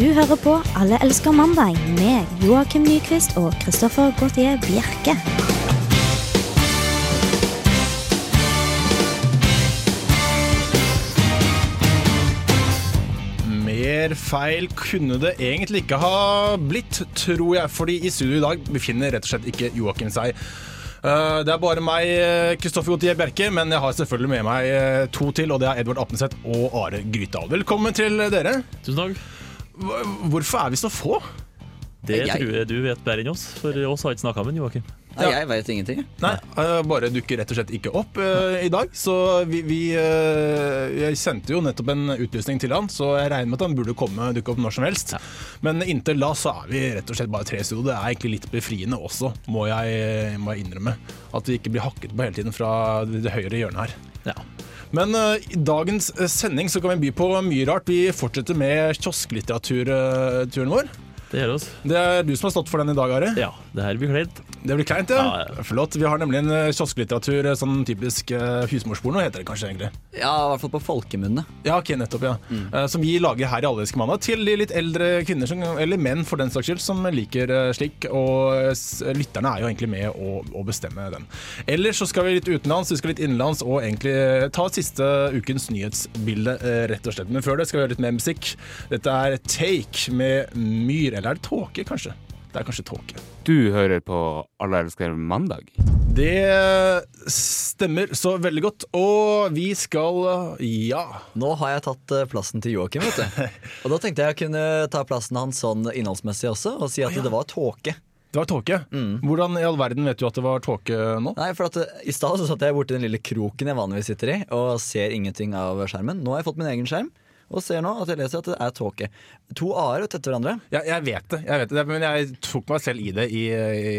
Du hører på Alle elsker mandag med Joakim Nyquist og Christoffer Gautier Bjerke. Mer feil kunne det egentlig ikke ha blitt, tror jeg. Fordi i studio i dag befinner rett og slett ikke Joakim seg. Uh, det er bare meg, Kristoffer Gautier Bjerke, men jeg har selvfølgelig med meg uh, to til. Og det er Edvard Apneseth og Are Grytdal. Velkommen til dere. Tusen takk. Hvorfor er vi så få? Det Jeg- tror jeg du vet bedre enn oss, for oss har ikke snakka med Joakim. Nei, jeg veit ingenting. Nei, uh, bare dukker rett og slett ikke opp uh, i dag. Så vi, vi uh, Jeg sendte jo nettopp en utlysning til han, så jeg regner med at han burde komme dukke opp når som helst. Ja. Men inntil da så er vi rett og slett bare tre i studio. Det er egentlig litt befriende også, må jeg, må jeg innrømme. At vi ikke blir hakket på hele tiden fra det, det høyre hjørnet her. Ja. Men uh, i dagens uh, sending så kan vi by på mye rart. Vi fortsetter med kiosklitteraturturen vår. Det gjør oss. Det er du som har stått for den i dag, Are. Ja, det her blir kleint. Det blir kleint, ja. Ja, ja. Flott. Vi har nemlig en eh, kiosklitteratur, eh, sånn typisk uh, husmorsporno, heter det kanskje egentlig. Ja, i hvert fall på folkemunne. Ja, ok, nettopp, ja. Eh, som vi lager her i Alle mandag til de litt eldre kvinner, som, eller menn for den saks skyld, som liker slik. Og lytterne er jo egentlig med å, å bestemme den. Ellers så skal vi litt utenlands, vi skal litt innenlands, og egentlig ta siste ukens nyhetsbilde, rett og slett. Men før det skal vi høre litt mer musikk. Dette er Take med Myr, eller er det Tåke, kanskje? Det er kanskje Tåke. Du hører på Alle elsker mandag. Det stemmer så veldig godt. Og vi skal Ja. Nå har jeg tatt eh, plassen til Joakim, vet du. Og da tenkte jeg jeg kunne ta plassen hans sånn innholdsmessig også, og si at det var tåke. Det var tåke. Hvordan i all verden vet du at det var tåke nå? Nei, for at eh, I stad så satt jeg borti den lille kroken jeg vanligvis sitter i, og ser ingenting av skjermen. Nå har jeg fått min egen skjerm, og ser nå at jeg leser at det er tåke. To a-er etter hverandre. Jeg, jeg vet det, jeg vet det, men jeg tok meg selv i det i, i,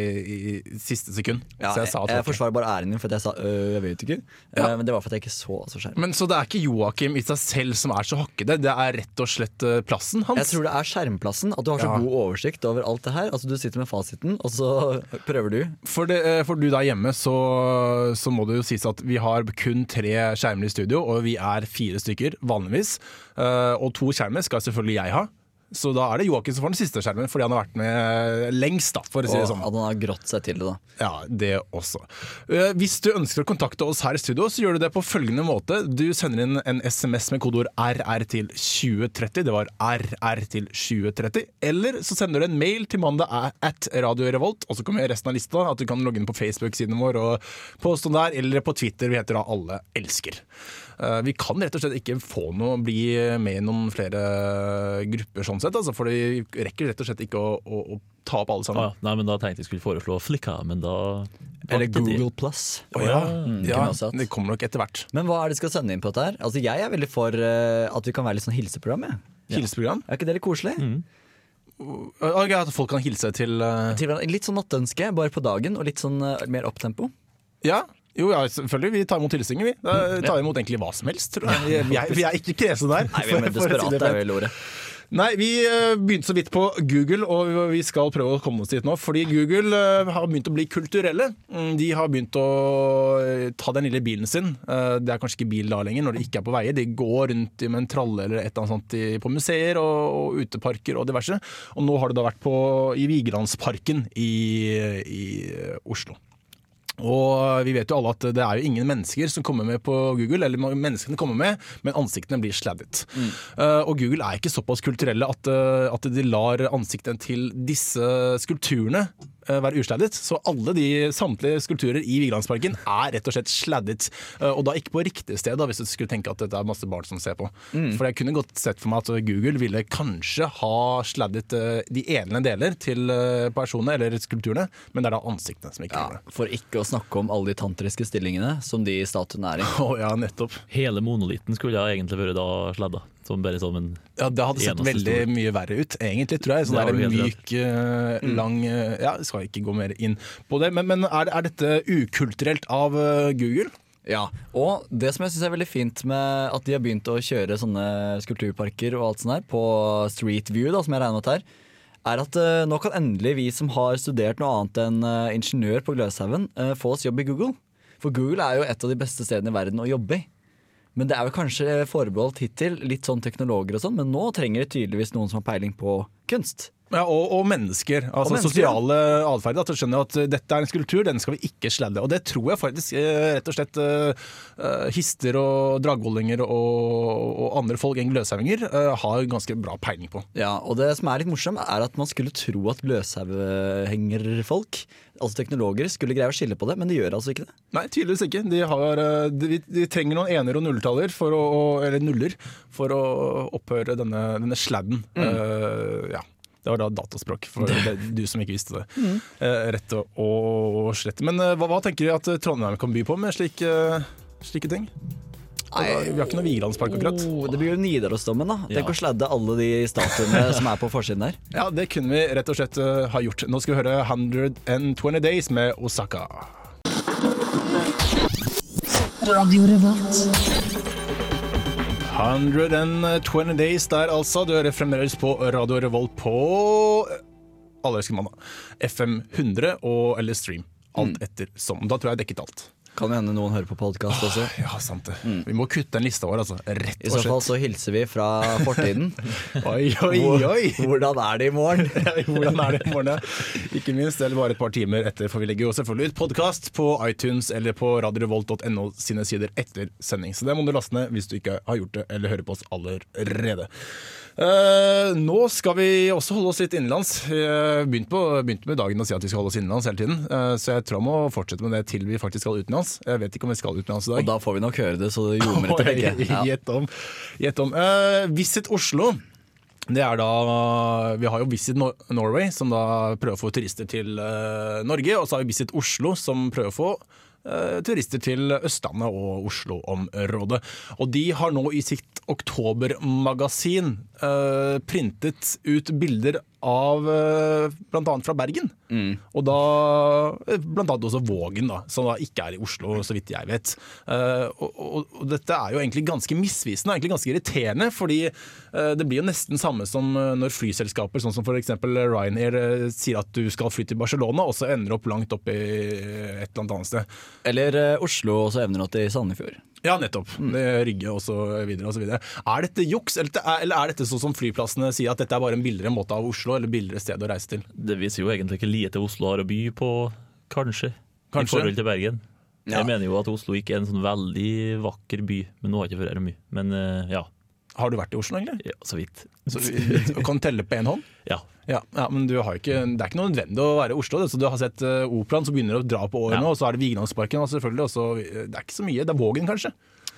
i siste sekund. Ja, så jeg sa tåke. jeg forsvarer bare æren din for at jeg sa øh, jeg vet ikke. Ja. Eh, Men det var for at jeg ikke så altså skjermen. Men Så det er ikke Joakim i seg selv som er så hakkete, det er rett og slett eh, plassen hans? Jeg tror det er skjermplassen. At du har så Ja. god oversikt over alt det her. Altså Du sitter med fasiten, og så prøver du. For, det, eh, for du der hjemme, så, så må det jo sies at vi har kun tre skjermer i studio, og vi er fire stykker vanligvis. Eh, og to skjermer skal selvfølgelig jeg ha. Så da er det Joakim som får den siste skjermen, fordi han har vært med lengst, da, for å si det sånn. Og han har grått seg til det, da. Ja, det også. Eh, Hvis du ønsker å kontakte oss her i studio, så gjør du det på følgende måte. Du sender inn en SMS med kodeord RR til 2030. Det var RR til 2030. Eller så sender du en mail til mandag at Radio Revolt, og så kommer resten av lista. At du kan logge inn på Facebook-siden vår og poste den der, eller på Twitter. Vi heter da Alle elsker. Eh, Vi kan rett og slett ikke få noe, bli med i noen flere grupper sånn sett, altså, for vi rekker rett og slett ikke å, å, å ta opp alle Ah, sammen. ja. Nei, men Da tenkte jeg skulle foreslå Flikka, men da Eller de- Google Plus. Å ja, Mm, ja, det kommer nok etter hvert. Men hva er det de skal sende inn på dette her? Altså Jeg er veldig for uh, at vi kan være litt sånn hilseprogram. jeg. Hilseprogram. Er ikke det litt koselig? Ok, At folk kan hilse til uh... Til. Litt sånn nattønske, bare på dagen, og litt sånn uh, mer opptempo. Ja, jo, ja, selvfølgelig. Vi tar imot hilsener, vi. Da tar imot egentlig hva som helst, tror jeg. Vi, vi, er, vi er ikke kresne der. Nei, vi er mer desperate, er vel ordet. Nei, vi eh, begynte så vidt på Google, og vi skal prøve å komme oss dit nå. Fordi Google eh, har begynt å bli kulturelle. Mm, De har begynt å eh, ta den lille bilen sin. Det er kanskje ikke bil da lenger, når de ikke er på veier. De går rundt med en tralle eller et eller annet sånt på museer og, og uteparker og diverse. Og nå har det da vært på, i Vigelandsparken i, i Oslo. Og vi vet jo alle at det er jo ingen mennesker som kommer med på Google, eller menneskene kommer med, men ansiktene blir sladdet. Eh, og Google er ikke såpass kulturelle at, eh, at de lar ansiktene til disse skulpturene være usladdet. Så alle de samtlige skulpturer i Vigelandsparken er rett og slett sladdet. Eh, og da ikke på riktig sted, da, hvis du skulle tenke at dette er masse barn som ser på. For jeg kunne godt sett for meg at Google ville kanskje ha sladdet eh, de ene deler til eh, personene, eller skulpturene, men det er da ansiktene som ikke Ja, gjør det. for ikke å snakke om alle de tantriske stillingene som de statuene er i. Oh, ja, nettopp. Hele monolitten skulle jeg egentlig vært da sladda. Som bare som en Ja, Det hadde sett veldig stor. mye verre ut, egentlig, tror jeg. Sånn Det er der myk, eh, lang eh, Ja, jeg skal ikke gå mer inn på det, men, men er, er dette ukulturelt av eh, Google? Ja, og det som jeg synes er veldig fint med at de har begynt å kjøre sånne skulpturparker og alt sånt her på Street View, da, som jeg regner med her, er, at nå kan endelig vi som har studert noe annet enn ingeniør på Gløshaugen, få oss jobb i Google. For Google er jo et av de beste stedene i verden å jobbe i. Men det er jo kanskje forbeholdt hittil litt sånn teknologer og sånn, men nå trenger det tydeligvis noen som har peiling på kunst. Ja, og, og mennesker. Altså mennesker, sosiale atferd. At du skjønner at uh, dette er en skulptur, den skal vi ikke sladde. Og det tror jeg faktisk uh, rett og slett uh, hister og dragvollinger og, og andre folk enn gløshauginger har ganske bra peiling på. Ja, og det som er litt morsomt, er at man skulle tro at løshauhengerfolk, altså teknologer, skulle greie å skille på det, men de gjør altså ikke det. Nei, tydeligvis ikke. De, har, uh, de, de trenger noen ener og nulltaller, for å, eller nuller, for å opphøre denne, denne sladden. Uh, ja. Det var da dataspråk, for det, du som ikke visste det. Eh, rett og, og slett. Men uh, hva, hva tenker du at Trondheim kan by på med slike, slike ting? Vi har ikke noe Vigelandspark akkurat. Oh, det blir jo Nidarosdomen, da. Tenk Ja. å sladde alle de statuene som er på forsiden der. Ja, det kunne vi rett og slett eh, ha gjort. Nå skal vi høre 120 Days med Osaka. Radio Revolt. 120 Days der altså. Du hører fremdeles på Radio Revolt på eh, alle elsker mandag. FM 100 og eller stream. Alt etter som. Da tror jeg jeg dekket alt. Kan jo hende noen hører på podkast også. Ja, sant det. Vi må kutte den lista vår, altså. Rett I så fall så hilser vi fra fortiden. Oi, oi, oi! Hvordan er det i morgen? Hvordan er det i morgen? Ikke minst, eller bare et par timer etter, for vi legger jo selvfølgelig ut podkast på iTunes eller på radiorevolt.no sine sider etter sending. Så det må du laste ned hvis du ikke har gjort det eller hører på oss allerede. Uh, nå skal vi også holde oss litt innenlands. Vi begynte, på, begynte med dagen å si at vi skal holde oss innenlands hele tiden, uh, så jeg tror jeg må fortsette med det til vi faktisk skal utenlands. Jeg vet ikke om jeg skal utenlands i dag. Og da får vi nok høre det, så det ljomer etter begge. Gjett om. Gjett om. Uh, Visit Oslo. Det er da, Vi har jo Visit Norway, som da prøver å få turister til uh, Norge. Og så har vi Visit Oslo, som prøver å få uh, turister til Østlandet og Oslo-området. Og de har nå i sitt oktobermagasin uh, printet ut bilder av uh, bl.a. fra Bergen. Og da bl.a. blant annet også Vågen, da, som da ikke er i Oslo, så vidt jeg vet. Eh, og, og, og dette er jo egentlig ganske misvisende og egentlig ganske irriterende, fordi eh, det blir jo nesten samme som eh, når flyselskaper, sånn som f.eks. Ryanair, eh, sier at du skal fly til Barcelona, og så ender du opp langt opp i et eller annet sted. Eller eh, Oslo, og så evner til Sandefjord. Ja, nettopp. Mm. Rygge og så videre og så videre. Er dette juks, eller er, eller er dette sånn som flyplassene sier, at dette er bare en billigere måte av Oslo, eller billigere sted å reise til? Det viser jo egentlig ikke lite Oslo har å by på, kanskje, Kanskje. i forhold til Bergen. Ja. Jeg mener jo at Oslo ikke er en sånn veldig vakker by, men nå har jeg ikke vært her mye. Men eh, ja, Har du vært i Oslo, egentlig? ja, så vidt. Så, kan telle på én hånd? Ja. Ja, ja, men du har ikke, det er ikke noe nødvendig å være i Oslo. Det. Så du har sett uh, operaen som begynner å dra på årene, Ja. og så er det Vigelandsparken. Og selvfølgelig, og så, eh, det er ikke så mye. Det er Vågen, kanskje.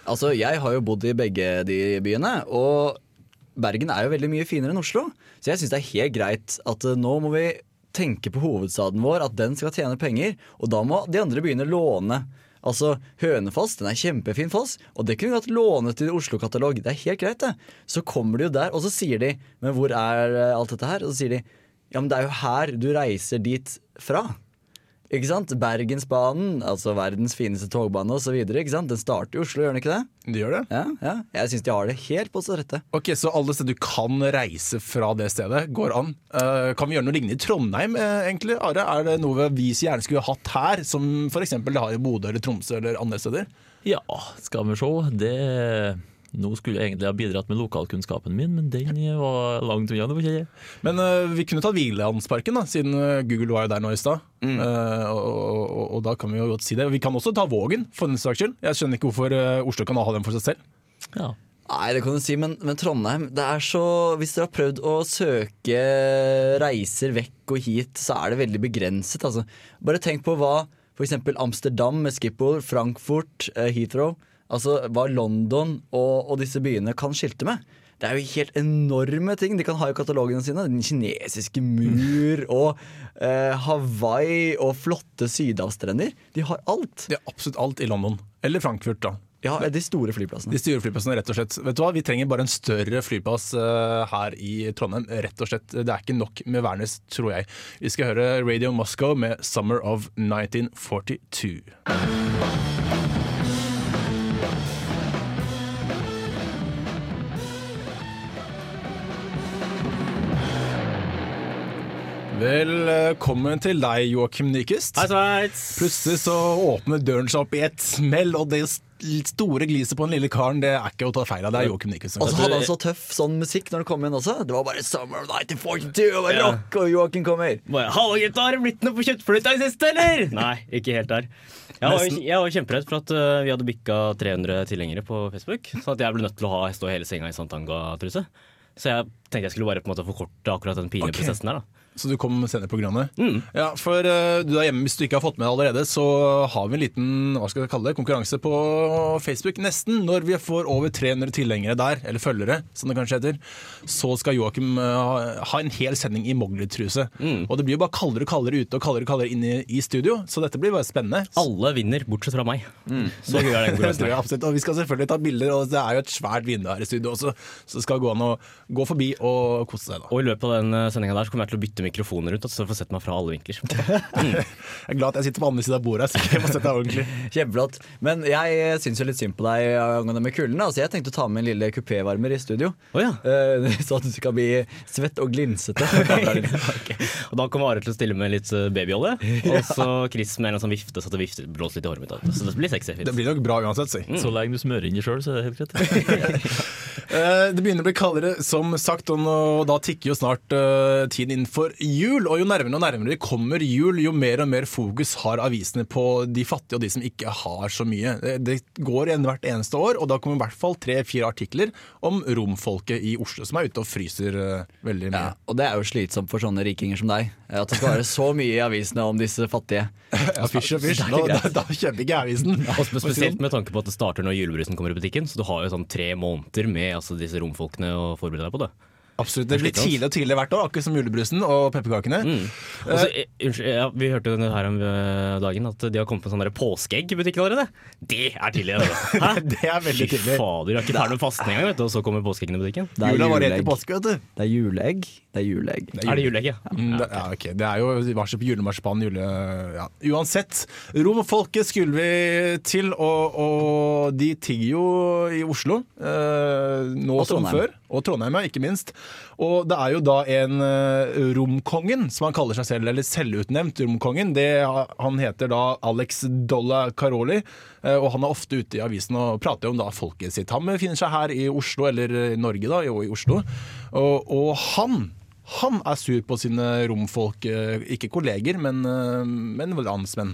Altså, Jeg har jo bodd i begge de byene, og Bergen er jo veldig mye finere enn Oslo. Så jeg syns det er helt greit at eh, nå må vi tenke på hovedstaden vår, at den skal tjene penger. Og da må de andre begynne å låne. Altså, Hønefoss den er kjempefin foss, og det kunne vi hatt lånet til Oslo-katalog. Det er helt greit, det. Så kommer de jo der, og så sier de Men hvor er eh, alt dette her? Og så sier de Ja, men det er jo her du reiser dit fra. Ikke sant? Bergensbanen, altså verdens fineste togbane osv. Den starter i Oslo, gjør den ikke det? De gjør det. Ja, ja. Jeg syns de har det helt på sitt rette. Ok, Så alle steder du kan reise fra det stedet, går an. Uh, kan vi gjøre noe lignende i Trondheim, uh, egentlig? Are, er det noe vi gjerne skulle hatt her, som f.eks. det har i Bodø eller Tromsø eller andre steder? Ja, skal vi se. Det Nå skulle jeg egentlig ha bidratt med lokalkunnskapen min, men den var langt unna. det var ikke det. Men uh, vi kunne tatt Vigelandsparken, da, siden eh, Google var jo der nå i stad. Mm. Uh, og, og, og da kan vi jo godt si det. Vi kan også ta Vågen, for den saks skyld. Jeg skjønner ikke hvorfor Oslo kan ha den for seg selv. Ja. Nei, det kan du si, men, men Trondheim det er så, Hvis dere har prøvd å søke reiser vekk og hit, så er det veldig begrenset. Altså. Bare tenk på hva f.eks. Amsterdam med Schiphol, Frankfurt, Heathrow Altså hva London og, og disse byene kan skilte med. Det er jo helt enorme ting de kan ha i katalogene sine. Den kinesiske mur og eh, Hawaii og flotte sydhavsstrender. De har alt. Det er absolutt alt i London. Eller Frankfurt, da. Ja, De store flyplassene. De store flyplassene, rett og slett. Vet du hva, Vi trenger bare en større flyplass uh, her i Trondheim. rett og slett. Det er ikke nok med Værnes, tror jeg. Vi skal høre Radio Moscow med 'Summer of 1942'. Velkommen til deg, Joakim Nyquist. Plutselig så åpner døren seg opp i et smell, og det store gliset på den lille karen, det er ikke å ta feil av. Det er Joakim Nyquist. Og så hadde han så tøff sånn musikk når han kom inn også. Det var bare 'Summer of 1942' og bare rock, og Joakim kommer. Hallo gutta, har det blitt noe på kjøttfløyta i det siste, eller? Nei, ikke helt der. Jeg var, jeg var kjemperedd for at øh, vi hadde bikka 300 tilhengere på Facebook. Så at jeg ble nødt til å ha, stå hele senga i Santanga-truse. Så jeg tenkte jeg skulle bare på en måte forkorte akkurat den pinlige okay. prosessen der. da Så du kom senere på programmet? Mm. Ja, for uh, du der hjemme, Hvis du ikke har fått med det allerede, så har vi en liten hva skal jeg kalle det, konkurranse på Facebook. Nesten. Når vi får over 300 tilhengere der, eller følgere, som det kanskje heter, så skal Joakim uh, ha- en hel sending i Mogli-truse. Mm. Og det blir jo bare kaldere og kaldere ute og kaldere og kaldere inne i studio, så dette blir bare spennende. Alle vinner, bortsett fra meg. Så gøy er den konkurransen. Og vi skal selvfølgelig ta bilder, og det er jo et svært vindu her i studio også, så det skal gå an å gå forbi og kose seg. da. Og i løpet av den sendinga der så kommer jeg til å bytte mikrofoner ut, så jeg får sett meg fra alle vinkler. Jeg er glad at jeg sitter på andre siden av bordet, så jeg må sette deg ordentlig. Kjempeflott. Men jeg syns jo litt synd på deg angående med kulden. Altså, jeg tenkte å ta med en lille kupévarmer i studio. oh, ja. Eh, Så at du skal bli svett og glinsete. okay. Og da kommer Are til å stille med litt babyolje, og så Chris med en sånn vifte så det vifter, blåser litt i håret mitt. Så det blir sexy. Det blir nok bra uansett, si. Så lenge du smører inn det sjøl, så er det helt greit. Eh, Det begynner å bli kaldere, som sagt, og nå, da tikker jo snart uh, tiden inn for jul. Og jo nærmere og nærmere kommer jul, jo mer og mer fokus har avisene på de fattige og de som ikke har så mye. Det, det går igjen hvert eneste år, og da kommer i hvert fall tre-fire artikler om romfolket i Oslo som er ute og fryser eh, veldig mye. Ja, og det er jo slitsomt for sånne rikinger som deg. At det skal være så mye i avisene om disse fattige. Ja, fysj og fysj. Da, da, da kjøper ikke jeg avisen. Og spesielt med tanke på at det starter når julebrusen kommer i butikken. Så du har jo sånn tre måneder med altså, disse romfolkene å forberede deg på det. Absolutt. Det blir tidligere og tidligere hvert år, akkurat som julebrusen og pepperkakene. Mm. eh, unnskyld, ja, vi hørte jo her om eh, dagen at de har kommet med sånne påskeegg i butikken allerede. Det er tidlig! Altså. Hæ? Det er veldig Fy tidlig. fader, vi er ikke ferdig med fasten engang, vet du, og så kommer påskeeggene i butikken. Det er Jula var rett i juleegg. påske, vet du. Det er juleegg. Det er juleegg. Er det juleegg, ja? Mm, det, ja, okay. det er jo varsel på julemarsipan, jule... Ja. Uansett. Romfolket skulle vi til, og, og de tigger jo i Oslo. Eh, nå Og som før. Og Trondheim, ikke minst. Og det er jo da en eh, romkongen, som han kaller seg selv, eller selvutnevnt romkongen. Det, han heter da Alex Dolla Caroli, eh, og han er ofte ute i avisen og prater om da folket sitt. Han befinner seg her i Oslo, eller i Norge da, jo i Oslo. Og, og han han er sur på sine romfolk, eh, ikke kolleger, men, men landsmenn.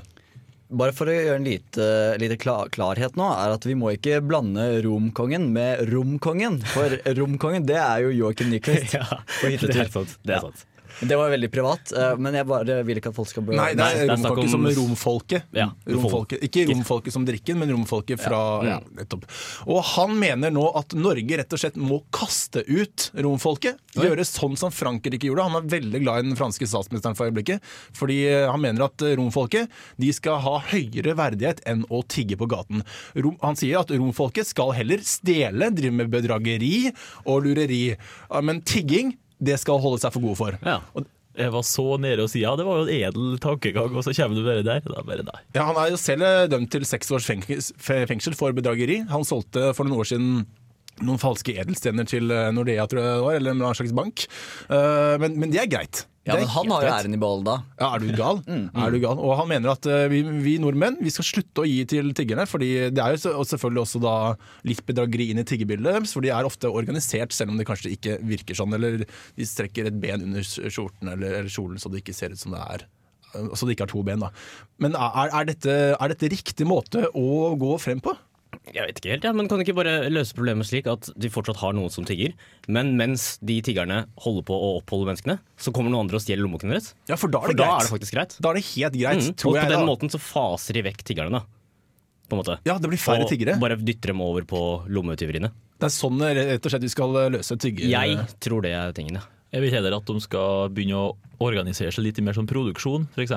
Bare for å gjøre en lite, lite klar, klarhet nå, er at vi må ikke blande romkongen med romkongen. For romkongen, det er jo Joakim Nyquist Ja, på det er sant. Det er sant. Det var veldig privat, eh, men jeg bare vil ikke at folk skal bør... Nei, det er romfolket om- som romfolket. Ja, romfolket. Ikke romfolket som drikken, men romfolket fra ja, nettopp. Og han mener nå at Norge rett og slett må kaste ut romfolket. Gjøre sånn som Frankrike gjorde. Han er veldig glad i den franske statsministeren for øyeblikket. Fordi eh, han mener at eh, romfolket de skal ha høyere verdighet enn å tigge på gaten. Rom, han sier at romfolket skal heller stjele, drive med bedrageri og lureri. Men tigging, det skal holde seg for gode for. Ja. Og Jeg var så nede og si ja, det var jo en edel tankegang, og så kommer du bare der. Da bare nei. Ja, Han er jo selv dømt til seks års fengsel, for bedrageri. Han solgte for noen år siden noen falske edelstener til eh, Nordea, tror jeg det var, eller en slags bank. Eh, Men, men det er greit. Ja, er men han har jo æren i behold da. Ja, er du gal? Er du gal? Og han mener at eh, vi, vi nordmenn vi skal slutte å gi til tiggerne, fordi det er jo selvfølgelig også da litt bedrageri inn i tiggerbildet deres, for de er ofte organisert, selv om det kanskje ikke virker sånn, eller de strekker et ben under skjorten eller, eller kjolen så det ikke ser ut som det er eh, så det ikke har to ben. da. Men er, er, dette, er dette riktig måte å gå frem på? Jeg vet ikke helt, ja, men Kan du ikke bare løse problemet slik at de fortsatt har noen som tigger, men mens de tiggerne holder på å oppholde menneskene, så kommer noen andre og stjeler lommeboken deres? Ja, for da er For det da greit. er det faktisk greit. Da er det helt greit, Mm. tror og jeg. på den da. måten så faser de vekk tiggerne, da. På en måte. Ja, det blir færre og tiggere. bare dytter dem over på lommetyveriene. Det er sånn eh, rett og slett vi skal løse tigger... Jeg tror det er tingen, ja. Jeg vil heller at de skal begynne å organisere seg litt mer som produksjon. F.eks.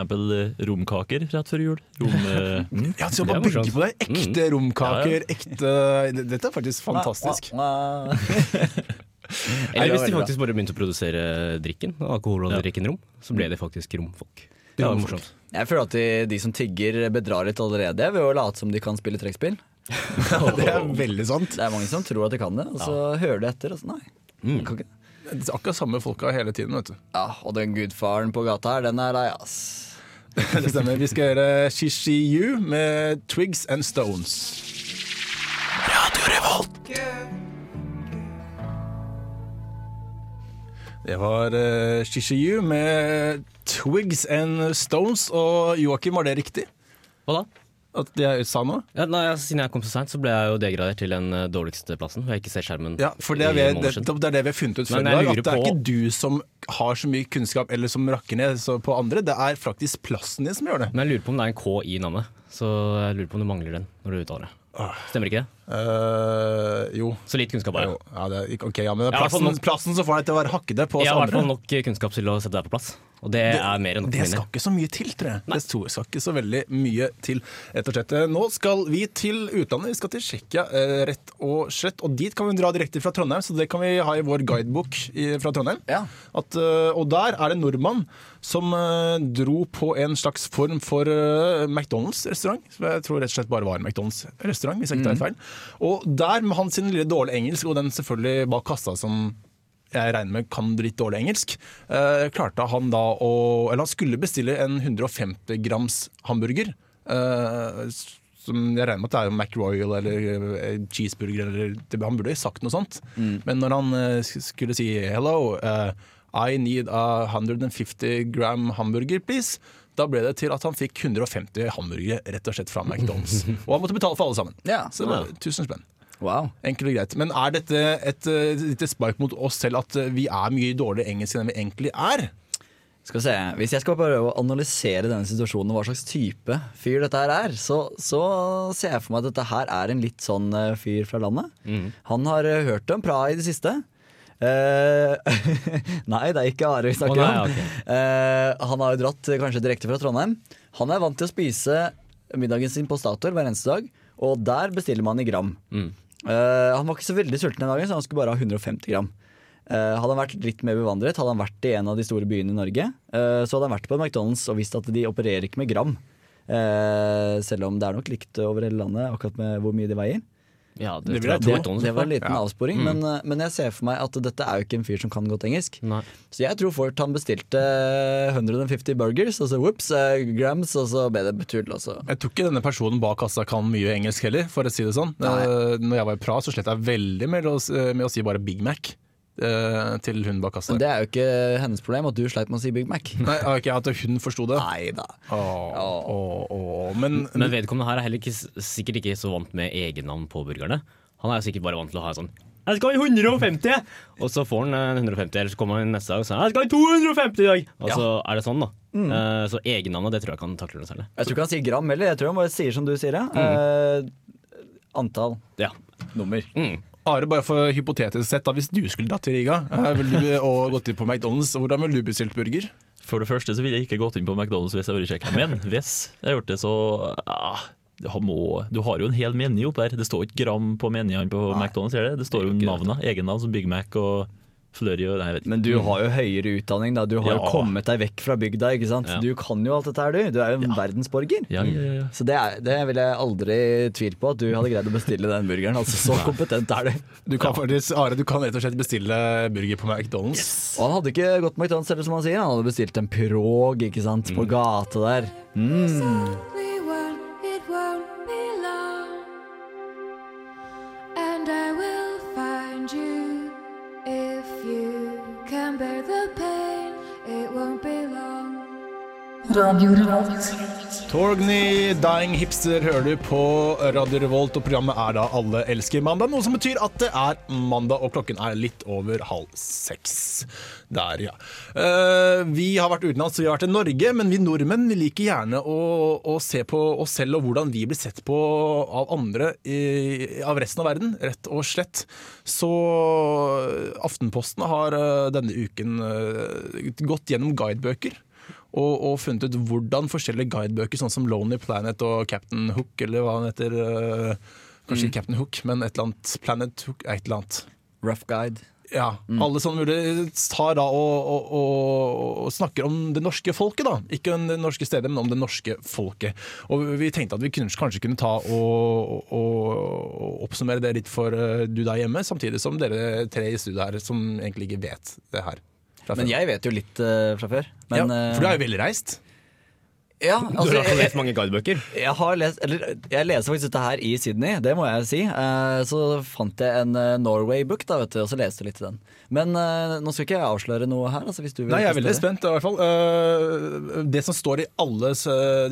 romkaker rett før jul. Rom, eh, Ja, så bare bygge på det. Ekte romkaker, ekte Dette er faktisk fantastisk. Eller hvis de faktisk bare begynte å produsere drikken, alkohol og drikken rom, så ble det faktisk romfolk. Det var morsomt. Jeg føler at de, de som tigger, bedrar litt allerede ved å late som de kan spille trekkspill. Det er veldig sant. Det er mange som tror at de kan det, og så hører de etter. Og så nei. Mm. Kan ikke. Det. Er akkurat samme folka hele tiden, vet du. Ja, og den gudfaren på gata her, den er deg, ass. Det stemmer. Vi skal gjøre Shishi You med Twigs and Stones. Radio Revolt. Det var uh, Shishiyu med Twigs and Stones. Og Joakim, var det riktig? Hva da? At jeg sa nå? Ja, nei, altså, siden jeg kom så seint, så ble jeg jo degradert til den eh, dårligste plassen. Hvor jeg ikke ser skjermen. Ja, for det er, vi, det, det er det vi har funnet ut før i dag. At det er ikke du som har så mye kunnskap, eller som rakker ned så på andre. Det er faktisk plassen din som gjør det. Men jeg lurer på om det er en K i navnet. Så jeg lurer på om du mangler den når du uttaler det. Stemmer ikke det? Eh, jo. Så litt kunnskap har jo. jeg. Ja, det er, ok, ja, men Ja, plassen, nok- plassen så får deg til å være hakkete på oss Jeg har i hvert fall nok kunnskap til å sette deg på plass. Og det, er mer enn nok Det skal ikke så mye til, tror jeg. Det skal ikke så veldig mye til, rett og slett. Nå skal vi til utlandet. Vi skal til Tsjekkia, eh, rett og slett. Og dit kan vi dra direkte fra Trondheim, så det kan vi ha i vår guidebok fra Trondheim. Ja. At, eh, og der er det en nordmann som eh, dro på en slags form for eh, McDonald's-restaurant. Som jeg tror rett og slett bare var en McDonald's-restaurant, hvis jeg ikke tar helt feil. Og der, med hans lille dårlige engelsk, og den selvfølgelig bak kassa som jeg regner med kan litt dårlig engelsk, eh, klarte han da å Eller han skulle bestille en 150 grams hamburger. eh, som jeg regner med at det er McRoyal eller eh, cheeseburger. Eller, han burde sagt noe sånt. Men når han eh, skulle si 'hello, uh, I need a 150 gram hamburger, please', da ble det til at han fikk 150 hamburgere rett og slett fra McDonald's. og han måtte betale for alle sammen. Ja. Så det var 1000 spenn. Wow. Enkelt og greit. Men er dette et uh, lite spark mot oss selv at eh, vi er mye dårligere engelsk enn vi egentlig er? Skal vi se, Hvis jeg skal prøve å analysere denne situasjonen og hva slags type fyr dette her er, så, så ser jeg for meg at dette her er en litt sånn eh, fyr fra landet. Han har eh, hørt om Praha i det siste. Eh, nei, det er ikke Are vi snakker oh, nei, om. Eh, han har jo dratt eh, kanskje direkte fra Trondheim. Han er vant til å spise middagen sin på Statoil hver eneste dag, og der bestiller man i gram. Mm. Han var ikke så veldig sulten den dagen, så han skulle bare ha 150 gram. Hadde han vært litt mer bevandret, hadde han vært i en av de store byene i Norge, så hadde han vært på en McDonald's og visst at de opererer ikke med gram. Selv om det er nok likt over hele landet, akkurat med hvor mye de veier. Ja, Det det, det. Det var en liten Ja. avsporing, men, eh, men jeg ser for meg at dette er jo ikke en fyr som kan godt engelsk. Nei. Så jeg tror fort han bestilte 150 burgers, og så whoops, eh, grams, og så ble det betydelig også. Jeg tror ikke denne personen bak kassa kan mye engelsk heller, for å si det sånn. Nei. Eh, Når jeg var i Praha, så slet jeg veldig med å, med å si bare Big Mac eh, til hun bak kassa. Det er jo ikke hennes problem at du sleit med å si Big Mac. Nei, okay, At hun forsto det? Nei da. Åh, åh, åh. Men, Men vedkommende her er heller ikke, sikkert ikke så vant med egennavn på burgerne. Han er sikkert bare vant til å ha sånn jeg skal ha 150! Og så får han eh, 150, eller så kommer han neste dag og sier jeg skal ha 250 i dag! Og så er det sånn, da. Eh, så egennavnet, det tror jeg ikke han takler noe særlig. Jeg tror ikke han sier gram heller, jeg tror han bare sier som du sier det. Uh, antall Ja. nummer. Mm. Are, bare for hypotetisk sett, da, hvis du skulle dratt til Riga eh, du, og gått inn på McDonald's, hvordan ville du bestilt burger? For det første så ville jeg ikke gått inn på McDonald's hvis jeg var i Tsjekkia. Men hvis jeg har gjort det, så ah, må, Du har jo en hel meny oppe der. Det står ikke gram på menyene på McDonald's. Det? det står jo navnene. Egennavn som Big Mac og Og nei, jeg vet ikke. Men du har jo høyere utdanning, da. Du har jo kommet deg vekk fra bygda, ikke sant. Ja. Du kan jo alt dette her, du. Du er jo en verdensborger. Ja, ja, ja, ja. Så det, er, det vil jeg aldri tvile på at du hadde greid å bestille den burgeren. Altså, så kompetent er du. Du kan, faktisk, Are, du kan rett og slett bestille burger på McDonald's. Og han hadde ikke gått på McDonald's, eller som han sier. Han hadde bestilt en pirog ikke sant, på gata der. Mm. Torgny Dying Hipster hører du på Radio Revolt, og programmet er da Alle elsker mandag. Noe som betyr at det er mandag, og klokken er litt over halv seks. Der, ja. Uh, vi har vært utenlands, vi har vært i Norge, men vi nordmenn liker gjerne å, å se på oss selv og hvordan vi blir sett på av andre i, av resten av verden, rett og slett. Så Aftenposten har eh, denne uken eh, gått gjennom guidebøker og, og funnet ut hvordan forskjellige guidebøker, sånn som Lonely Planet og Captain Hook, eller hva han heter øh, Kanskje mm. Captain Hook, men et eller annet Planet Hook, et eller annet. Rough guide. Ja, Alle sånne mulige tar da og, og, og, snakker om det norske folket, da. Ikke om det norske stedet, men om det norske folket. Og vi tenkte at vi kunne, kanskje kunne ta og, og, og oppsummere det litt for øh, du der hjemme, samtidig som dere tre i studio her som egentlig ikke vet det her. Men jeg vet jo litt uh, fra før. Men, ja, for du er eh, jo velreist. Ja, Du altså, har i jeg, lest mange guidebøker. jeg, har lest, eller, jeg leser faktisk dette her i Sydney, det må jeg si. Eh, så fant jeg en eh, Norway-book, da, vet du, og så leste jeg litt i den. Men eh, nå skal ikke jeg avsløre noe her. Altså, hvis du vil Nei, jeg er veldig spent. i hvert fall. Eh, Det som står i alle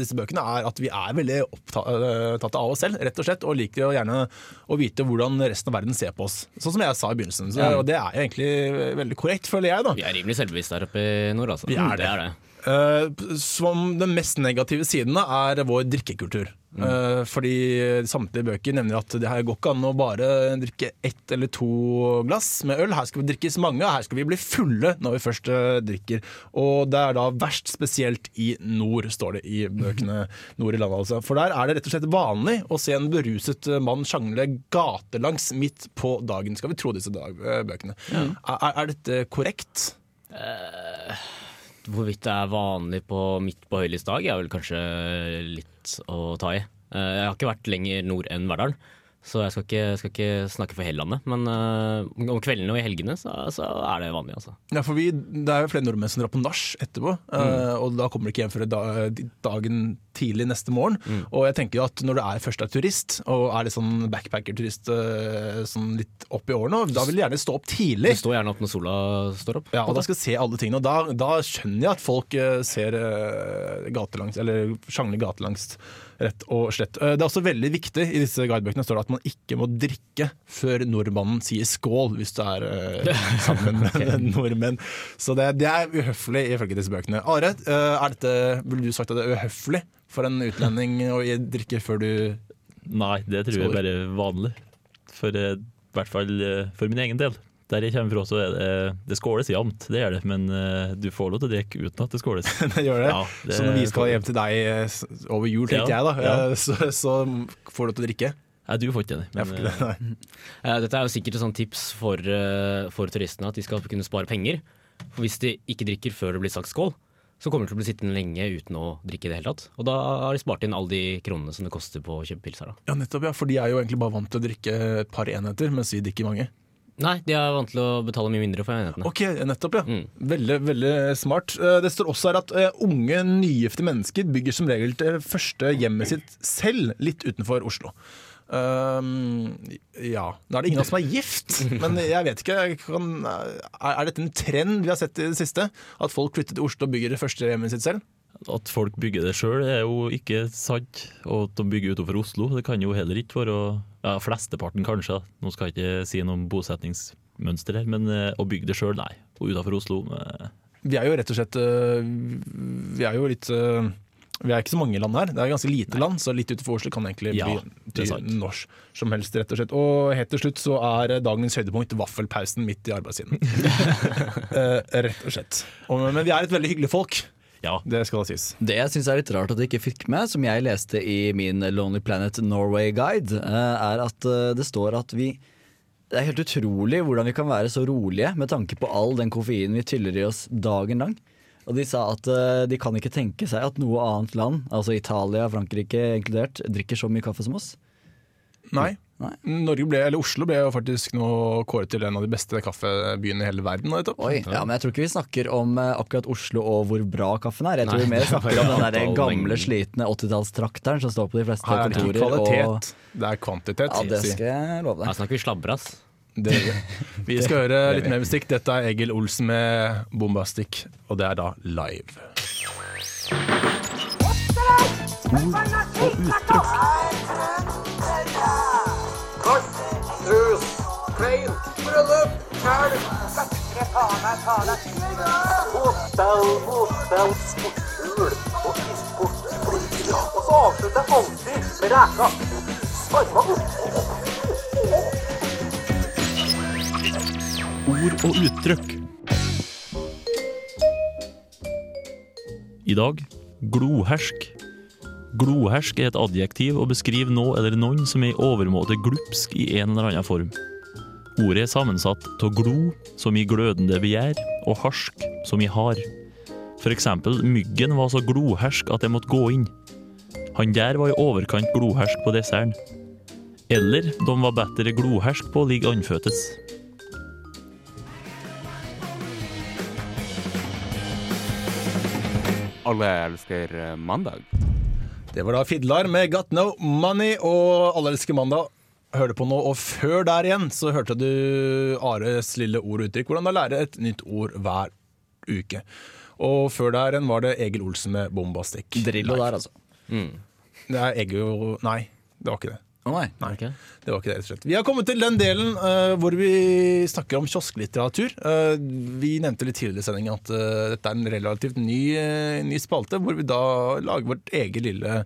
disse bøkene, er at vi er veldig opptatt av oss selv, rett og slett. Og liker jo gjerne å vite hvordan resten av verden ser på oss. Sånn som jeg sa i begynnelsen. Så, Og det er jo egentlig veldig korrekt, føler jeg. da. Vi er rimelig selvbevisste her oppe i nord, altså. Vi er det. det, er det. Eh, som den mest negative siden da, er vår drikkekultur. Mm. fordi samtlige bøker nevner at det her går ikke an å bare drikke ett eller to glass med øl. Her skal vi drikkes mange, og her skal vi bli fulle når vi først eh, drikker. Og det er da verst spesielt i nord, står det i bøkene nord i landet. Altså. For der er det rett og slett vanlig å se en beruset eh, mann sjangle gatelangs midt på dagen, skal vi tro disse bøkene. Mm. Er, er dette korrekt? Hvorvidt det er vanlig på midt på høylys dag, er vel kanskje litt å ta i. Eh, Jeg har ikke vært lenger nord enn Verdalen, så jeg skal ikke, skal ikke snakke for hele landet. Men uh, om kveldene og i helgene så, så er det vanlig, altså. Ja, for vi, Det er jo flere nordmenn som drar på nach etterpå, eh, og da kommer de ikke hjem før da, dagen tidlig neste morgen. Og jeg tenker jo at når du er turist, og er litt sånn backpacker-turist uh, sånn litt opp i årene, da vil du gjerne stå opp tidlig. Du står gjerne opp når sola står opp. Ja, og da skal du se alle tingene, og da, da skjønner jeg at folk eh, ser uh, gatelangs, eller sjangler gatelangs, rett og slett. Eh, det er også veldig viktig i disse guidebøkene står det at man ikke må drikke før nordmannen sier skål, hvis du er uh, sammen med nordmenn. Så det, det er uhøflig ifølge disse bøkene. Are, eh, er dette, ville du sagt at det er uhøflig for en utlending å drikke før du Nei, det tror jeg er bare er vanlig. For i hvert fall for min egen del. Der jeg kommer fra, så er det, det skåles jevnt, det gjør det. Men eh, du får lov til å drikke uten at det skåles. gjør det? Ja, det så når vi skal hjem til deg eh, over jul, tenker Ja, jeg da, ja. eh, så, så får du lov til å drikke. Nei, du får ikke det. Men, får ikke det, nei. Dette er jo sikkert et sånt tips for, for turistene, at de skal kunne spare penger. For hvis de ikke drikker før det blir sagt skål, så kommer de til å bli sittende lenge uten å drikke i det hele tatt. Og da har de spart inn alle de kronene som det koster på å kjøpe pils her. Da. Ja, nettopp, ja, for de er jo egentlig bare vant til å drikke et par enheter, mens vi drikker mange. Nei, de er vant til å betale mye mindre for enhetene. Ok, nettopp, ja. Mm. Veldig, veldig smart. Eh, Det står også her at eh, unge, nygifte mennesker bygger som regel det første hjemmet sitt selv, litt utenfor Oslo. Um, ja. Nå er det ingen av oss som er gift, men jeg vet ikke. jeg Kan, er, er dette en trend vi har sett i det siste? At folk flytter til Oslo og bygger det første hjemmet sitt selv? At folk bygger det sjøl er jo ikke sant, og at de bygger utenfor Oslo, det kan jo heller ikke være ja, Flesteparten kanskje, nå skal jeg ikke si noe om bosetningsmønster her, men eh, å bygge det sjøl, nei. Og utenfor Oslo eh, Vi er jo rett og slett eh, Vi er jo litt Vi er ikke så mange land her. Det er ganske lite land, så litt utenfor Oslo kan egentlig Ja, bli norsk som helst, rett og slett. Og helt til slutt så er dagens høydepunkt vaffelpausen midt i arbeidstiden. Rett og slett. Men vi er et veldig hyggelig folk. Ja. Det skal sies. Det jeg syns er litt rart at jeg ikke fikk med, som jeg leste i min Lonely Planet Norway Guide, eh, er at eh, det står at vi Det er helt utrolig hvordan vi kan være så rolige med tanke på all den koffeinen vi tyller i oss dagen lang. Og de sa at eh, de kan ikke tenke seg at noe annet land, altså Italia, Frankrike inkludert, drikker så mye kaffe som oss. Nei. Nei. Norge ble, eller Oslo ble jo faktisk nå kåret til en av de beste kaffebyene i hele verden. Oi, ja, Men jeg tror ikke vi snakker om eh, akkurat Oslo og hvor bra kaffen er. Jeg tror Nei, vi mer er snakker om den der gamle, slitne 80-tallstrakteren som står på de fleste Her er det ikke kvalitet, og- det er kvantitet. Ja, det skal jeg love deg. Her snakker vi slabras. Det, vi skal høre litt mer musikk. Dette er Egil Olsen med Bombastic, og det er da live. Ord og uttrykk. I dag glohersk. Glohersk er et adjektiv og beskriver noe eller noen som er i overmåte glupsk i en eller annen form. Ordet er sammensatt av glo, som i glødende begjær, og harsk, som i hard. For eksempel, myggen var så glohersk at jeg måtte gå inn. Han der var i overkant glohersk på desserten. Eller de var bedre glohersk på å ligge andføttes. Alle elsker eh, mandag. Det var da Fidlar med Got No Money og Alle elsker mandag. Hørte på nå, og før der igjen så hørte du Ares lille ord og uttrykk. Hvordan da lære et nytt ord hver uke. Og før der igjen var det Egil Olsen med Bombastikk. Drillo der, altså. Det er Egil Nei, det var ikke det. Å nei. Nei, det var ikke det, rett og slett. Vi har kommet til den delen uh, hvor vi snakker om kiosklitteratur. Uh, vi nevnte litt tidligere i sendingen at uh, dette er en relativt ny, ny spalte, hvor vi da lager vårt eget lille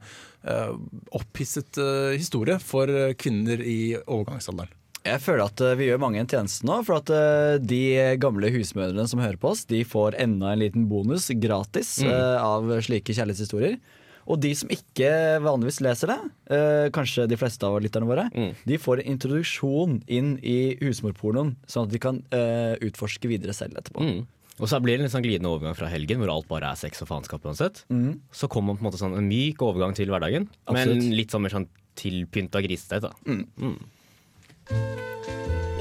opphisset historie for kvinner i overgangsalderen. Jeg føler at vi gjør mange en tjeneste nå. For at de gamle husmødrene som hører på oss, de får enda en liten bonus gratis mm. av slike kjærlighetshistorier. Og de som ikke vanligvis leser det, eh, kanskje de fleste av lytterne våre, de får en introduksjon inn i husmorpornoen, sånn at de kan eh, utforske videre selv etterpå. Mm. Og så blir det en sånn glidende overgang fra helgen, hvor alt bare er sex og faenskap uansett. Så kommer man på en måte sånn en myk overgang til hverdagen, Absolutt. men litt sånn mer sånn tilpynta grisete. da.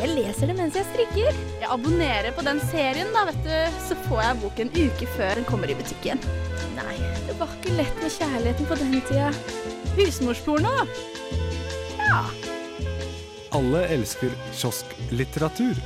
Jeg leser det mens jeg strikker. Jeg abonnerer på den serien, da, vet du. Så får jeg boken en uke før den kommer i butikken. Nei, det var ikke lett med kjærligheten på den tida. Husmorsporno. Ja. Alle elsker kiosklitteratur.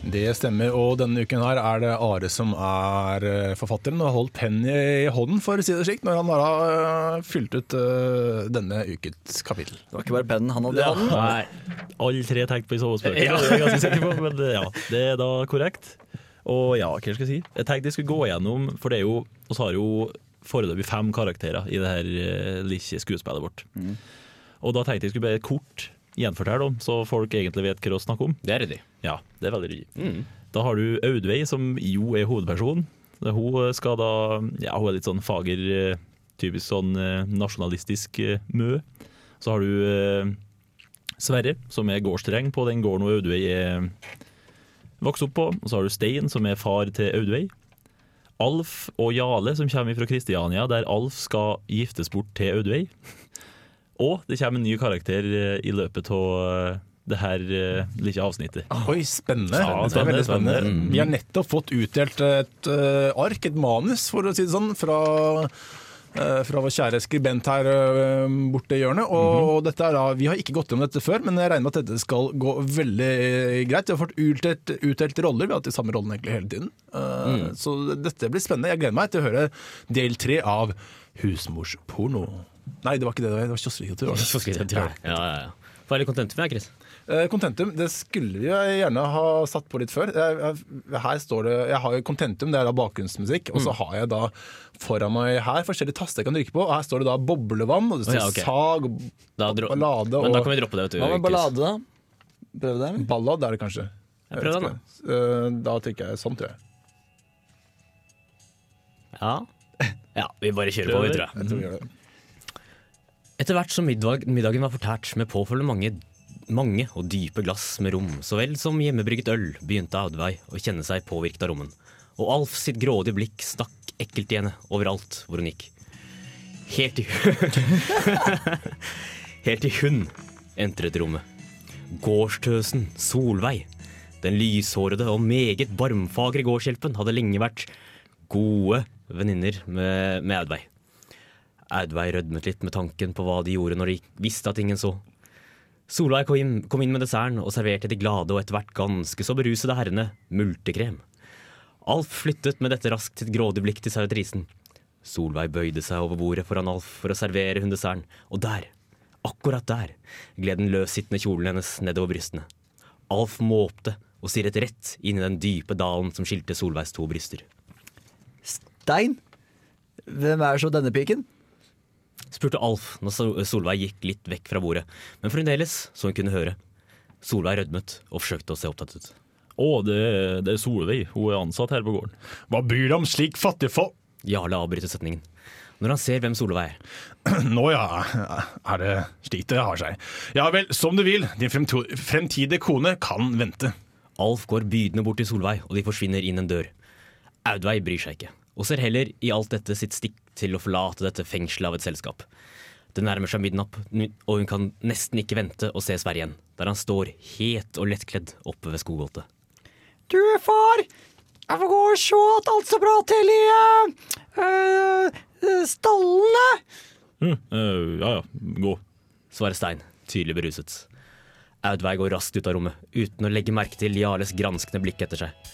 Det stemmer, og denne uken her er det Are som er eh, forfatteren og har holdt penn i hånden, for å si det slik, når han har eh, fylt ut eh, denne ukens kapittel. Det var ikke bare pennen han hadde i hånden. Nei, alle tre tenkte på i sovespøket, det er jeg ganske sikker på, men ja, det er da korrekt. Og ja, hva skal jeg si? Jeg tenkte jeg skulle gå gjennom, for det er jo, Vi har jo foreløpig fem karakterer i det her eh, lille skuespillet vårt. Og da tenkte jeg skulle bare kort gjenfortelle om, så folk egentlig vet hva å snakke om. Det er ryddig. Ja, det er veldig ryddig. Mm. Da har du Audveig, som jo er hovedpersonen. Hun skal da Ja, hun er litt sånn fager, eh, typisk sånn eh, nasjonalistisk mø. Så har du Sverre, som er gårdsdreng på den gården Audveig er vokst opp på. Og så har du Stein, som er far til Audveig. Alf og Jale, som kommer fra Kristiania, der Alf skal giftes bort til Audveig. Og det kommer en ny karakter eh, i løpet av eh, det her eh, lille avsnittet. Oi, spennende. Ja, det er veldig spennende, spennende. spennende. Vi har nettopp fått utdelt et ark, et manus, for å si det sånn, fra, fra vår kjære skribent her eh, borte i hjørnet. Og Mhm. dette er da, Vi har ikke gått gjennom dette før, men jeg regner med at dette skal gå veldig eh, greit. Vi har fått utdelt, utdelt roller, vi har hatt de samme rollene egentlig hele tiden. Eh, Mm. Så dette blir spennende. Jeg gleder meg til å høre del tre av Husmorsporno. Nei, det var ikke det. Det var var det? Så jeg ja, ja, Hva er litt kontent med Chris. Eh, Contentum, det skulle vi jo gjerne ha satt på litt før. Jeg, jeg, her står det, jeg har jo Contentum, det er da bakgrunnsmusikk. Mm. Og så har jeg da foran meg her forskjellige taster jeg kan trykke på. Og her står det da boblevann, og det står ja, okay. sag og Da ballade. Men da kan vi droppe det, vet du. Hva med ballade, da? Prøv det, ballad er det kanskje. Jeg prøv den, ikke. Eh, Da trykker jeg sånn, tror jeg. Ja. ja, vi bare kjører på, vi, tror jeg. jeg tror vi gjør det. Etter hvert som middag, middagen var fortært med påfølgende mange, mange og dype glass med rom, så vel som hjemmebrygget øl, begynte Audveig å kjenne seg påvirket av rommen. Og Alf sitt grådige blikk stakk ekkelt i henne overalt hvor hun gikk. Helt til Helt til hun entret rommet. Gårdstøsen Solveig. Den lyshårede og meget barmfagre gårdshjelpen hadde lenge vært gode venninner med, med Audveig. Audveig rødmet litt med tanken på hva de gjorde når de visste at ingen så. Solveig kom inn, kom inn med desserten og serverte de glade og etter hvert ganske så berusede herrene multekrem. Alf flyttet med dette raskt sitt grådige blikk til servitrisen. Solveig bøyde seg over bordet foran Alf for å servere hun desserten, og der, akkurat der, gled den løssittende kjolen hennes nedover brystene. Alf måpte og stirret rett inn i den dype dalen som skilte Solveigs to bryster. Stein? Hvem er så denne piken? Spurte Alf når Solveig gikk litt vekk fra bordet, men fremdeles så hun kunne høre. Solveig rødmet og forsøkte å se opptatt ut. Å, det, det er Solveig. Hun er ansatt her på gården. Hva bryr du om slik fattigfolk? Jarle avbryter setningen. Når han ser hvem Solveig er. Nå ja, er det slik det har seg. Ja vel, som du vil. Din fremtidige kone kan vente. Alf går bydende bort til Solveig, og de forsvinner inn en dør. Audveig bryr seg ikke, og ser heller i alt dette sitt stikk til å forlate dette fengselet av et selskap. Det nærmer seg midnatt, og hun kan nesten ikke vente å se Sverre igjen, der han står het og lettkledd oppe ved skogholtet. Du, far! Jeg får gå og se at alt står bra til i uh, stallene. Eh, ja ja, gå. svarer Stein, tydelig beruset. Audveig går raskt ut av rommet, uten å legge merke til Jarles granskende blikk etter seg.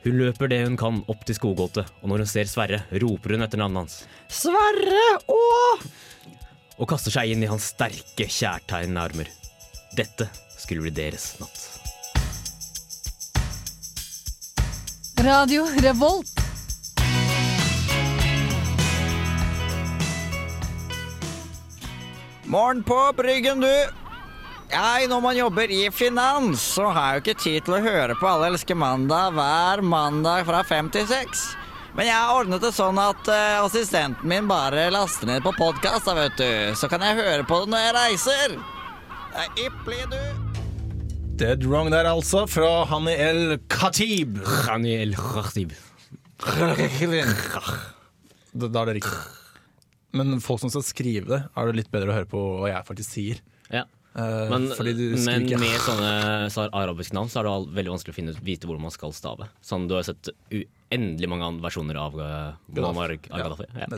Hun løper det hun kan opp til skogholtet, og når hun ser Sverre, roper hun etter navnet hans. Sverre Å! Og kaster seg inn i hans sterke, kjærtegnende armer. Dette skulle bli deres natt. Radio Revolt. Morgen på bryggen, du. Jeg, når man jobber i finans, så har jeg jo ikke tid til å høre på Alle elsker mandag hver mandag fra fem til seks. Men jeg har ordnet det sånn at uh, assistenten min bare laster ned på podkast, da, vet du. Så kan jeg høre på det når jeg reiser. Det er ypperlig, du. Dead Wrong der, altså, fra Hani El Khatib. Hani El Khatib. Da da er det riktig. Men folk som skal skrive det, er det litt bedre å høre på hva jeg faktisk sier. Ja. Eh, Men, fordi du men med sånne så arabiske navn så er det veldig vanskelig å finne vite hvordan man skal stave. Sånn, du har sett uendelig mange versjoner av uh, Muammar al-Gaddafi. Ja.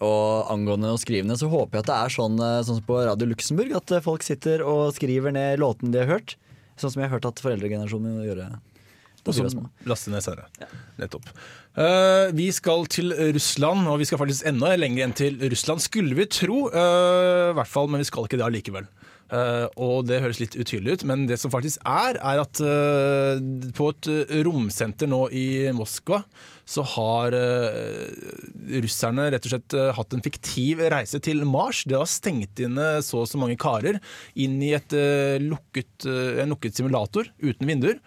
Og angående å skrive ned, så håper jeg at det er sånn, eh, sånn som på Radio Luxembourg, at eh, folk sitter og skriver ned låtene de har hørt. Sånn som jeg har hørt at foreldregenerasjonen min gjør. Og som så var små. laste ned senere. Nettopp. Uh, vi skal til Russland, og vi skal faktisk enda lenger enn til Russland, skulle vi tro. Uh, I hvert fall, men vi skal ikke det allikevel. Eh, og det høres litt utydelig ut, men det som faktisk er, er at eh, på et eh, romsenter nå i Moskva, så har russerne rett og slett hatt en fiktiv reise til Mars. Det har stengt inne så og så mange karer inn i et, lukket, en lukket simulator uten vinduer.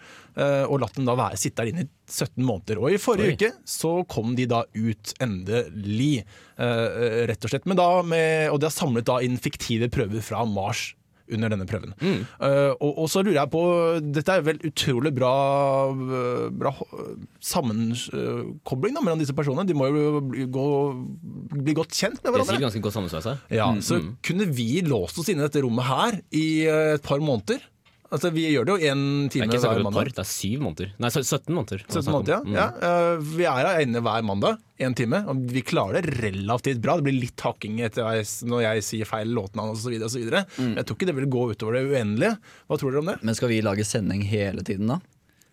og latt dem da være, sitte der inne i 17 måneder. Og i forrige Oi. uke så kom de da ut endelig, rett og slett. Men da med, og de har samlet da inn fiktive prøver fra Mars under denne prøven. Eh, og, og så lurer jeg på Dette er vel utrolig bra, eh, bra sammenkobling da, mellom disse personene. De må jo bli, gå, bli godt kjent med Det er ganske godt sammensveisa. Ja, så kunne vi låst oss inne i dette rommet her i eh, et par måneder? Altså, Vi gjør det jo én Det er ikke hver et par, det er syv måneder. Nei, 17 måneder. 17 måneder, ja. Mm. ja. eh, Vi er her inne hver mandag, én time. Og vi klarer det relativt bra. Det blir litt hakking jeg, når jeg sier feil låtnavn osv. Mm. Jeg tror ikke det vil gå utover det uendelige. Hva tror dere om det? Men skal vi lage sending hele tiden da?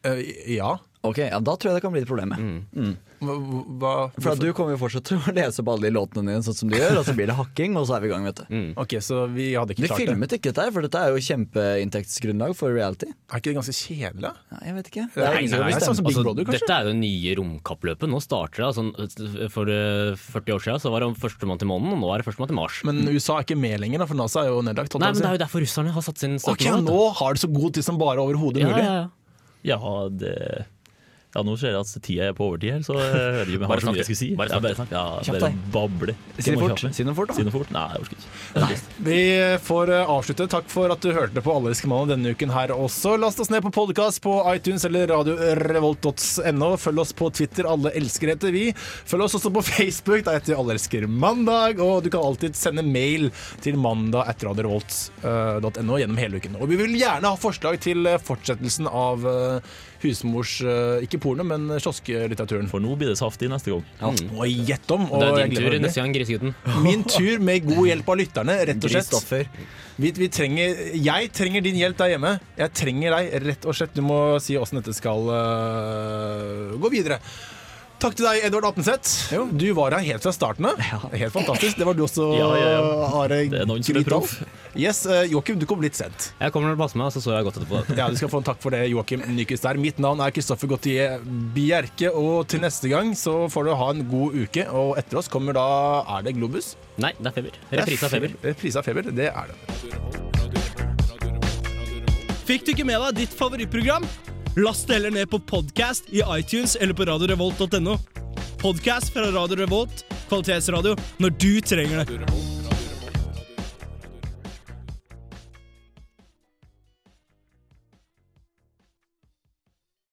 Uh, ja. Ok, ja, Da tror jeg det kan bli et problem. Mm. Hva, hva, For at Du kommer jo fortsatt til å lese på alle de låtene dine sånn som du gjør, og så blir det hakking, og så er vi i gang. vet du Mm. Ok, så vi hadde ikke De klart det. filmet ikke dette, her, for dette er jo kjempeinntektsgrunnlag for reality. Er ikke det ganske kjedelig? Ja, jeg vet ikke. Det er nei, nei, Nei. Sånn som Big altså, Brother, kanskje? Dette er jo det nye romkappløpet. Nå starter det. Altså, for eh, 40 år siden så var det førstemann til månen, og nå er det førstemann til Mars. Men USA er ikke med lenger, da, for NASA er jo nedlagt. Nei, men Det er jo derfor russerne har satt sin Ok, Okay, nå har det så god tid som bare overhodet Ja, mulig. ja, ja. Ja, det ja, nå ser jeg at tida er på overtid her, så jeg vet ikke om jeg har så mye jeg skal si. bare Ja, bare snakk. Ja, Kjapp deg. bable. Si det fort. Si noe fort, da. Si noe fort? Nei, jeg orker ikke. Vi får eh, avslutte. Takk for at du hørte på Alle elsker mandag denne uken her også. Last oss ned på podkast på iTunes eller radiorevolt.no. Følg oss på Twitter. Alle elsker heter vi. Følg oss også på Facebook. Der heter vi Alle elsker mandag. Og du kan alltid sende mail til mandag etter radiorevolt.no gjennom hele uken. Og vi vil gjerne ha forslag til eh, fortsettelsen av eh, husmors Ikke porno, men kiosklitteraturen. For nå blir det saftig neste gang. Mm. Og gjett om. Og Det er din tur neste gang, Grisegutten. Min tur med god hjelp av lytterne, rett og slett. Vi, vi trenger, jeg trenger din hjelp der hjemme. Jeg trenger deg, rett og slett. Du må si åssen dette skal uh, gå videre. Takk til deg, Edvard Apenseth. Du var her helt fra starten av. Helt fantastisk. Det var du også, Ja, ja, ja. Are Grytdal. Yes, uh, Joakim, du kom litt sent. Jeg kommer og passer meg, så så jeg godt etterpå. Ja, Du skal få en takk for det, Joakim Nyquist der. Mitt navn er Kristoffer Gautier Bjerke, og til neste gang så får du ha en god uke. Og etter oss kommer da Er det Globus? Nei, det er feber. Reprise av feber. Reprise av feber, det er det. Fikk du ikke med deg ditt favorittprogram? Last det heller ned på podcast i iTunes eller på radiorevolt.no. Podcast fra Radio Revolt, kvalitetsradio, når du trenger det.